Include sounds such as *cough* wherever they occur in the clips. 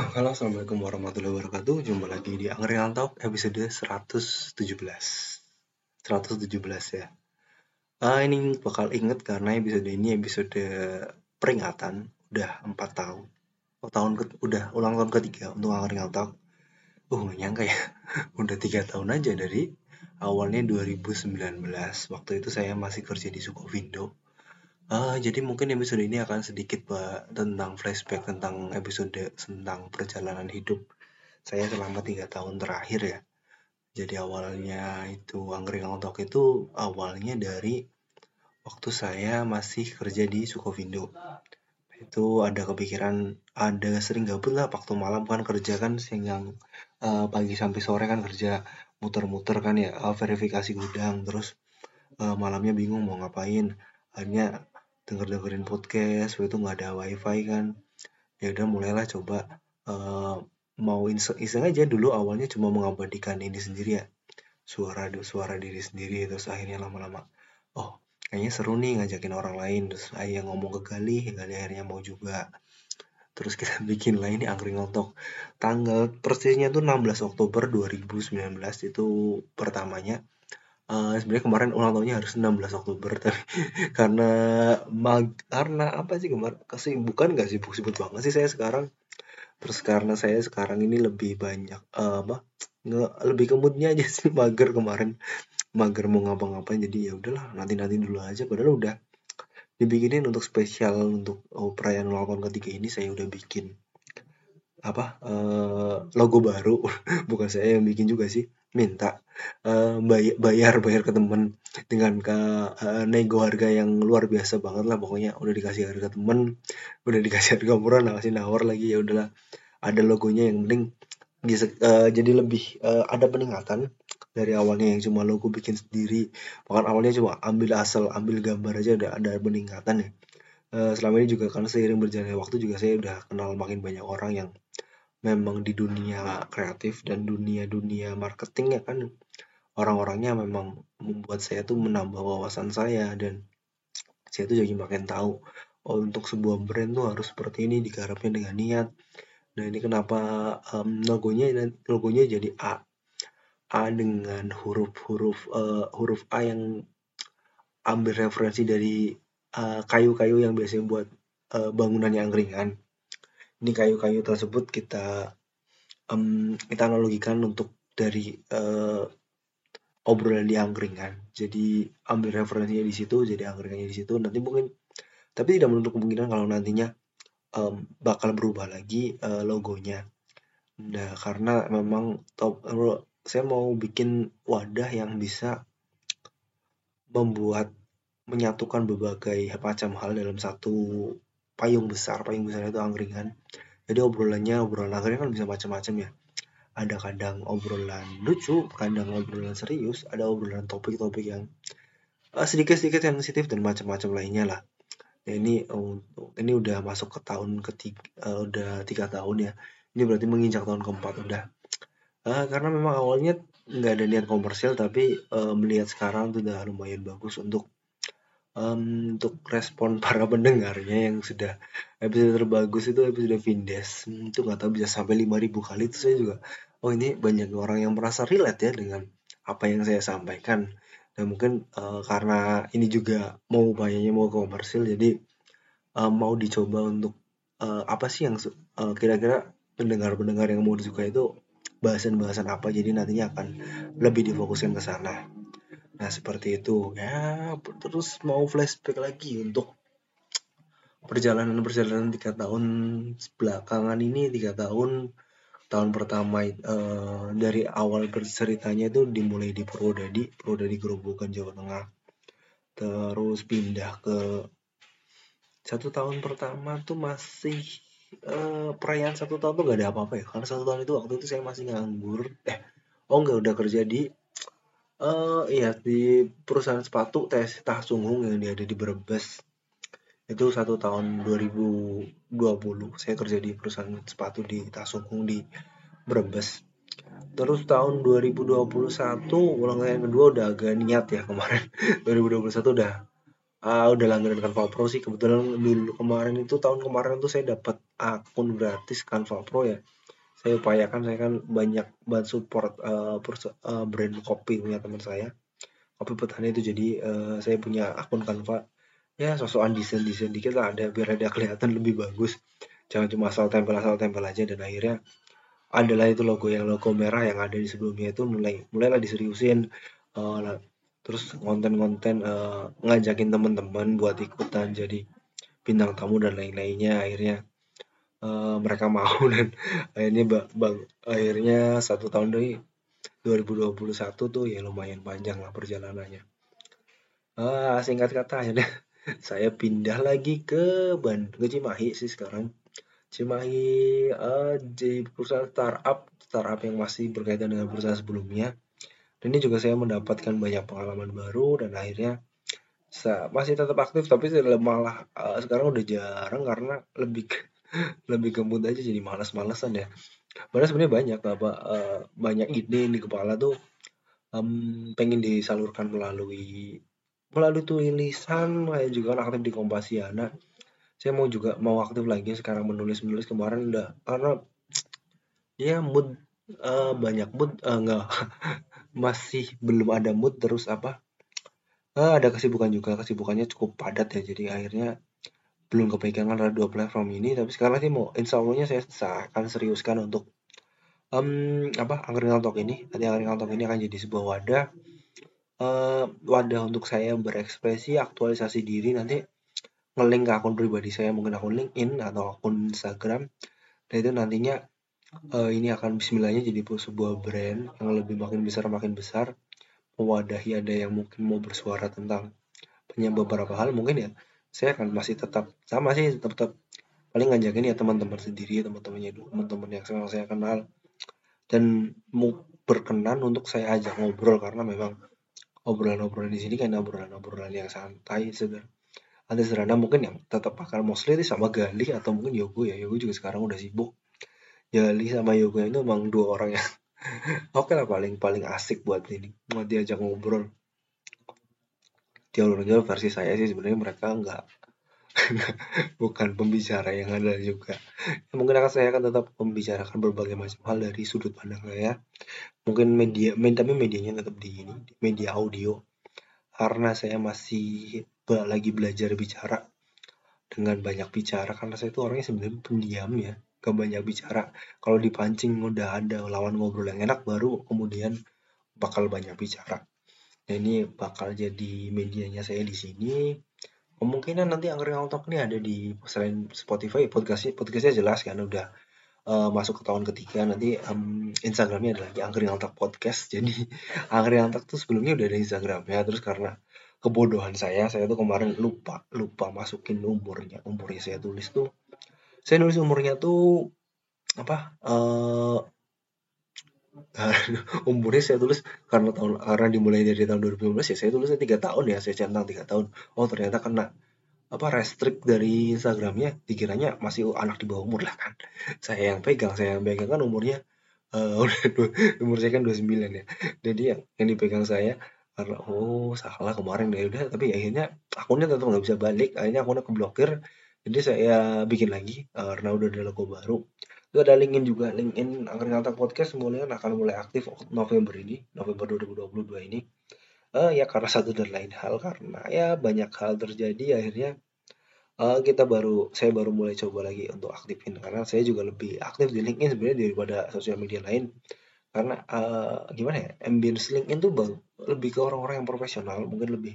Halo, Assalamualaikum warahmatullahi wabarakatuh. Jumpa lagi di Angkringan Talk episode 117. 117 ya. Uh, ini bakal inget karena episode ini episode peringatan udah 4 tahun. Oh, tahun ke, udah ulang tahun ketiga untuk Angkringan Talk. Uh, gak nyangka ya. *laughs* udah tiga tahun aja dari awalnya 2019. Waktu itu saya masih kerja di Sukovindo Uh, jadi mungkin episode ini akan sedikit Pak tentang flashback tentang episode tentang perjalanan hidup saya selama tiga tahun terakhir ya. Jadi awalnya itu Angkringan Talk itu awalnya dari waktu saya masih kerja di Sukovindo. Itu ada kepikiran, ada sering gabut lah waktu malam kan kerja kan yang uh, pagi sampai sore kan kerja muter-muter kan ya uh, verifikasi gudang terus uh, malamnya bingung mau ngapain akhirnya denger dengerin podcast waktu itu nggak ada wifi kan. Ya udah mulailah coba uh, mau iseng, iseng aja dulu awalnya cuma mengabadikan ini sendiri ya. Suara suara diri sendiri terus akhirnya lama-lama oh kayaknya seru nih ngajakin orang lain. Terus ayah ngomong ke Gali Gali akhirnya mau juga. Terus kita *laughs* bikin lah ini angkring otok tanggal persisnya tuh 16 Oktober 2019 itu pertamanya uh, sebenarnya kemarin ulang tahunnya harus 16 Oktober tapi *laughs* karena mag karena apa sih kemarin kesibukan gak sibuk-sibuk banget sih saya sekarang. Terus karena saya sekarang ini lebih banyak uh, apa nge, lebih ke moodnya aja sih *laughs* mager kemarin. Mager mau ngapa-ngapain jadi ya udahlah nanti nanti dulu aja. Padahal udah dibikinin untuk spesial untuk oh, perayaan ulang tahun ketiga ini saya udah bikin apa uh, logo baru. *laughs* Bukan saya yang bikin juga sih minta uh, bayar bayar ke temen dengan ke uh, nego harga yang luar biasa banget lah pokoknya. Udah dikasih harga temen udah dikasih harga murah nah kasih nawar lagi ya udahlah. Ada logonya yang penting uh, jadi lebih uh, ada peningkatan dari awalnya yang cuma logo bikin sendiri. Bahkan awalnya cuma ambil asal ambil gambar aja udah ada peningkatan ya. Uh, selama ini juga karena seiring berjalannya waktu juga saya udah kenal makin banyak orang yang memang di dunia kreatif dan dunia-dunia marketing ya kan orang-orangnya memang membuat saya tuh menambah wawasan saya dan saya tuh jadi makin tahu oh untuk sebuah brand tuh harus seperti ini digarapnya dengan niat. Nah ini kenapa um, logonya logonya jadi A. A dengan huruf-huruf uh, huruf A yang ambil referensi dari eh, kayu-kayu uh, yang biasanya buat uh, bangunan yang ringan ini kayu-kayu tersebut kita um, kita analogikan untuk dari uh, obrolan di angkringan. Jadi ambil referensinya di situ, jadi angkringannya di situ. Nanti mungkin, tapi tidak menutup kemungkinan kalau nantinya um, bakal berubah lagi uh, logonya. Nah, karena memang top, saya mau bikin wadah yang bisa membuat menyatukan berbagai macam hal dalam satu payung besar payung besar itu angkringan. Jadi obrolannya obrolan angkringan kan bisa macam-macam ya. Ada kadang obrolan lucu kadang obrolan serius ada obrolan topik-topik yang uh, sedikit-sedikit sensitif dan macam-macam lainnya lah. Ya ini untuk ini udah masuk ke tahun ketiga uh, udah tiga tahun ya. Ini berarti menginjak tahun keempat udah. Uh, karena memang awalnya nggak ada niat komersil tapi uh, melihat sekarang tuh udah lumayan bagus untuk um, untuk respon para pendengarnya yang sudah episode terbagus itu episode Vindes. Hmm, itu nggak tahu bisa sampai 5000 kali. Itu saya juga oh ini banyak orang yang merasa relate ya dengan apa yang saya sampaikan. Dan mungkin uh, karena ini juga mau upayanya mau komersil jadi uh, mau dicoba untuk uh, apa sih yang uh, kira-kira pendengar-pendengar yang mau disukai itu bahasan-bahasan apa. Jadi nantinya akan lebih difokuskan ke sana Nah seperti itu. Ya terus mau flashback lagi untuk perjalanan-perjalanan tiga tahun belakangan ini tiga tahun tahun pertama uh, dari awal berceritanya itu dimulai di Purwodadi. Purwodadi Gerobokan Jawa Tengah. Terus pindah ke satu tahun pertama tuh masih uh, perayaan satu tahun tuh gak ada apa-apa ya. Karena satu tahun itu waktu itu saya masih nganggur. Eh oh enggak udah kerja di uh, iya di perusahaan sepatu tes Tahsungung yang ada di Brebes. Itu satu tahun 2020 saya kerja di perusahaan sepatu di Tahsungung di Brebes. Terus tahun 2021 ulang tahun kedua udah agak niat ya kemarin. *laughs* 2021 udah uh, udah langganan Canva Pro sih. Kebetulan dulu kemarin itu tahun kemarin tuh saya dapat akun gratis Canva Pro ya saya upayakan saya kan banyak banget support uh, brand kopi punya teman saya. Kopi petani itu jadi uh, saya punya akun Canva. Ya sosokan desain desain dikit lah ada biar ada kelihatan lebih bagus. Jangan cuma asal tempel asal tempel aja. Dan akhirnya adalah itu logo yang logo merah yang ada di sebelumnya itu mulai mulailah diseriusin. Uh, terus konten-konten uh, ngajakin teman-teman buat ikutan jadi bintang tamu dan lain-lainnya. Akhirnya uh, mereka mau. *laughs* Dan akhirnya bang, akhirnya satu tahun dari 2021 tuh ya lumayan panjang lah perjalanannya. Uh, singkat kata akhirnya *laughs* saya pindah lagi ke Bandung ke Cimahi sih sekarang. Cimahi uh, di perusahaan startup startup yang masih berkaitan dengan perusahaan sebelumnya. Dan ini juga saya mendapatkan banyak pengalaman baru dan akhirnya masih tetap aktif tapi malah uh, sekarang udah jarang karena lebih lebih gembut aja jadi malas-malasan ya. Padahal sebenarnya banyak apa uh, banyak ide di kepala tuh um, pengen disalurkan melalui melalui tulisan kayak juga kan aktif di Kompasiana. Saya mau juga mau aktif lagi sekarang menulis menulis kemarin udah karena ya mood uh, banyak mood uh, enggak *laughs* masih belum ada mood terus apa uh, ada kesibukan juga kesibukannya cukup padat ya jadi akhirnya belum kepegangan ada dua platform ini tapi sekarang sih mau insya Allahnya saya akan seriuskan untuk um, apa angkringan talk ini. Nanti angkringan talk ini akan jadi sebuah wadah uh, wadah untuk saya berekspresi, aktualisasi diri nanti ngelink ke akun pribadi saya mungkin akun LinkedIn atau akun Instagram. Dan itu nantinya uh, ini akan Bismillahnya jadi sebuah brand yang lebih makin besar makin besar. Mewadahi ada yang mungkin mau bersuara tentang punya beberapa hal mungkin ya saya akan masih tetap sama sih tetap, tetap. Paling ngajakin ya teman-teman sendiri teman-temannya teman-teman yang saya kenal. Dan mau berkenan untuk saya ajak ngobrol karena memang obrolan-obrolan di sini kan obrolan-obrolan yang santai sederhana ada sederhana mungkin yang tetap akan mostly sama Gali atau mungkin Yogo ya. Yogo juga sekarang udah sibuk. Gali sama Yogo itu emang dua orang yang *laughs* oke lah paling paling asik buat ini buat diajak ngobrol teologi versi saya sih sebenarnya mereka nggak *laughs* bukan pembicara yang ada juga. Ya, mungkin akan saya akan tetap membicarakan berbagai macam hal dari sudut pandang saya. Mungkin media, tapi medianya tetap di ini, di media audio. Karena saya masih lagi belajar bicara dengan banyak bicara karena saya itu orangnya sebenarnya pendiam ya gak banyak bicara kalau dipancing udah ada lawan ngobrol yang enak baru kemudian bakal banyak bicara ini bakal jadi medianya saya di sini. Kemungkinan nanti Angkringan Talk ini ada di selain Spotify podcastnya podcastnya jelas kan udah uh, masuk ke tahun ketiga. Nanti um, Instagramnya ada lagi Angkringan Talk podcast. *laughs* Jadi Angkringan Talk tuh sebelumnya udah ada Instagram ya terus karena kebodohan saya saya tuh kemarin lupa lupa masukin umurnya. Umurnya saya tulis tuh saya nulis umurnya tuh apa uh, umurnya saya tulis karena tahun karena dimulai dari tahun 2015 ya saya tulisnya tiga tahun ya saya centang tiga tahun. Oh ternyata kena apa restrict dari Instagramnya dikiranya masih anak di bawah umur lah kan. Saya yang pegang saya yang pegang kan umurnya *laughs* uh, umur saya kan 29 ya. Jadi yang yang dipegang saya karena oh salah kemarin ya udah tapi akhirnya akunnya tetap nggak bisa balik akhirnya akunnya keblokir. Jadi saya bikin lagi uh, karena udah ada logo baru itu ada LinkedIn juga. LinkedIn Angkringan Podcast mulai akan mulai aktif November ini November 2022 ini. Uh, ya karena satu dan lain hal karena ya banyak hal terjadi akhirnya uh, kita baru saya baru mulai coba lagi untuk aktifin. Karena saya juga lebih aktif di LinkedIn sebenarnya daripada sosial media lain. Karena uh, gimana ya ambience LinkedIn tuh bang, lebih ke orang-orang yang profesional. Mungkin lebih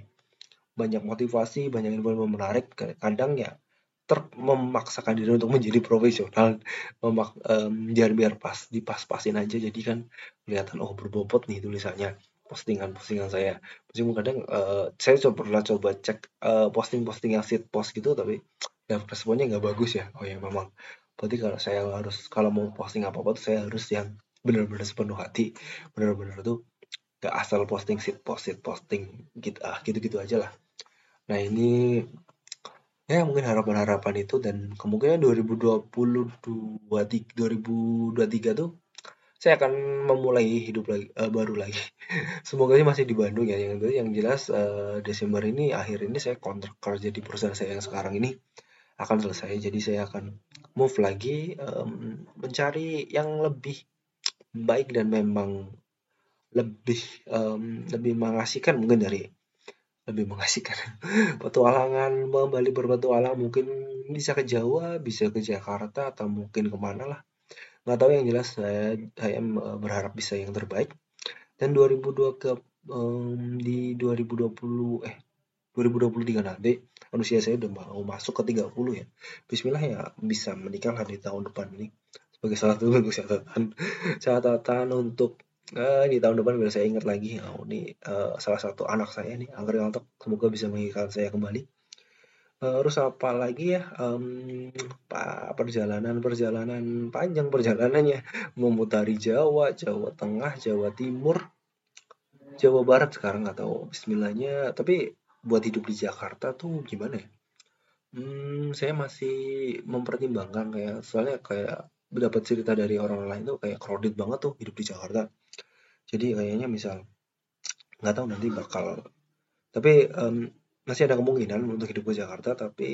banyak motivasi banyak info menarik. Kadang ya ter memaksakan diri untuk menjadi profesional memak um, biar biar pas dipas-pasin aja. Jadi kan kelihatan oh berbobot nih tulisannya postingan-postingan saya. Meskipun kadang uh, saya coba pernah coba cek uh, posting-posting yang sit post gitu tapi ya responnya nggak bagus ya. Oh ya memang. Berarti kalau saya harus kalau mau posting apa apa tuh saya harus yang benar-benar sepenuh hati. Benar-benar tuh gak asal posting sit post sit posting gitu ah gitu-gitu aja lah. Nah ini ya mungkin harapan-harapan itu dan kemungkinan 2022 2023 tuh saya akan memulai hidup lagi uh, baru lagi. *laughs* Semoga sih masih di Bandung ya. Yang yang jelas uh, Desember ini akhir ini saya kontrak kerja di perusahaan saya yang sekarang ini akan selesai. Jadi saya akan move lagi um, mencari yang lebih baik dan memang lebih um, lebih mengasihkan mungkin dari lebih mengasihkan. *laughs* Petualangan kembali berpetualang mungkin bisa ke Jawa bisa ke Jakarta atau mungkin ke mana lah. Nggak tahu yang jelas saya saya berharap bisa yang terbaik. Dan 2002 ke um, di 2020 eh 2023 nanti manusia saya udah mau masuk ke 30 ya. Bismillah ya bisa menikah lah di tahun depan ini. Sebagai salah satu *laughs* catatan catatan untuk uh, di tahun depan biar saya ingat lagi. Oh, ini uh, salah satu anak saya nih Angger Ngaltok semoga bisa mengingatkan saya kembali. Terus apa lagi ya? Um, perjalanan perjalanan panjang perjalanannya. *laughs* Memutari Jawa Jawa Tengah Jawa Timur Jawa Barat sekarang tahu. Bismillahnya tapi buat hidup di Jakarta tuh gimana ya? Hmm, saya masih mempertimbangkan kayak soalnya kayak dapat cerita dari orang lain tuh kayak crowded banget tuh hidup di Jakarta jadi kayaknya misal nggak tahu nanti bakal tapi um, masih ada kemungkinan untuk hidup ke Jakarta tapi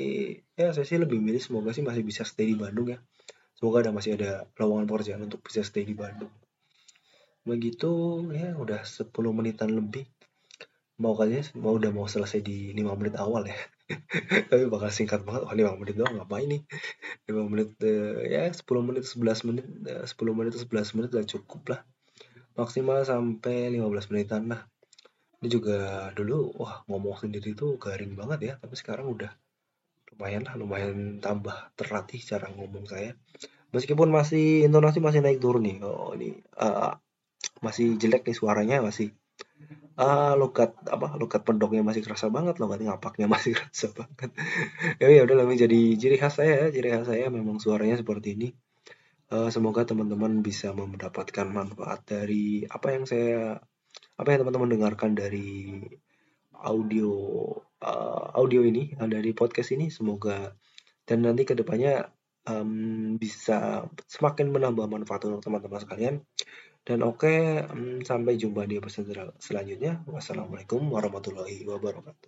ya saya sih lebih milih semoga sih masih bisa stay di Bandung ya. Semoga ada masih ada lowongan pekerjaan untuk bisa stay di Bandung. Begitu ya udah 10 menitan lebih. Mau kayaknya mau udah mau selesai di 5 menit awal ya. *laughs* Tapi bakal singkat banget oh 5 menit doang ngapain nih? 5 menit uh, ya 10 menit 11 menit uh, 10 menit 11 menit udah cukup lah maksimal sampai 15 menitan lah. Ini juga dulu wah ngomong sendiri itu garing banget ya tapi sekarang udah lumayan lah lumayan tambah terlatih cara ngomong saya. Meskipun masih intonasi masih naik turun nih. Oh ini uh, masih jelek nih suaranya masih uh, logat apa logat pendoknya masih kerasa banget logat ngapaknya *laughs* masih kerasa banget. Ya ya udah lebih jadi ciri khas saya ciri khas saya memang suaranya seperti ini semoga teman-teman bisa mendapatkan manfaat dari apa yang saya apa yang teman-teman dengarkan dari audio uh, audio ini uh, dari podcast ini. Semoga dan nanti ke depannya um, bisa semakin menambah manfaat untuk teman-teman sekalian. Dan oke okay, um, sampai jumpa di episode selanjutnya. Wassalamualaikum warahmatullahi wabarakatuh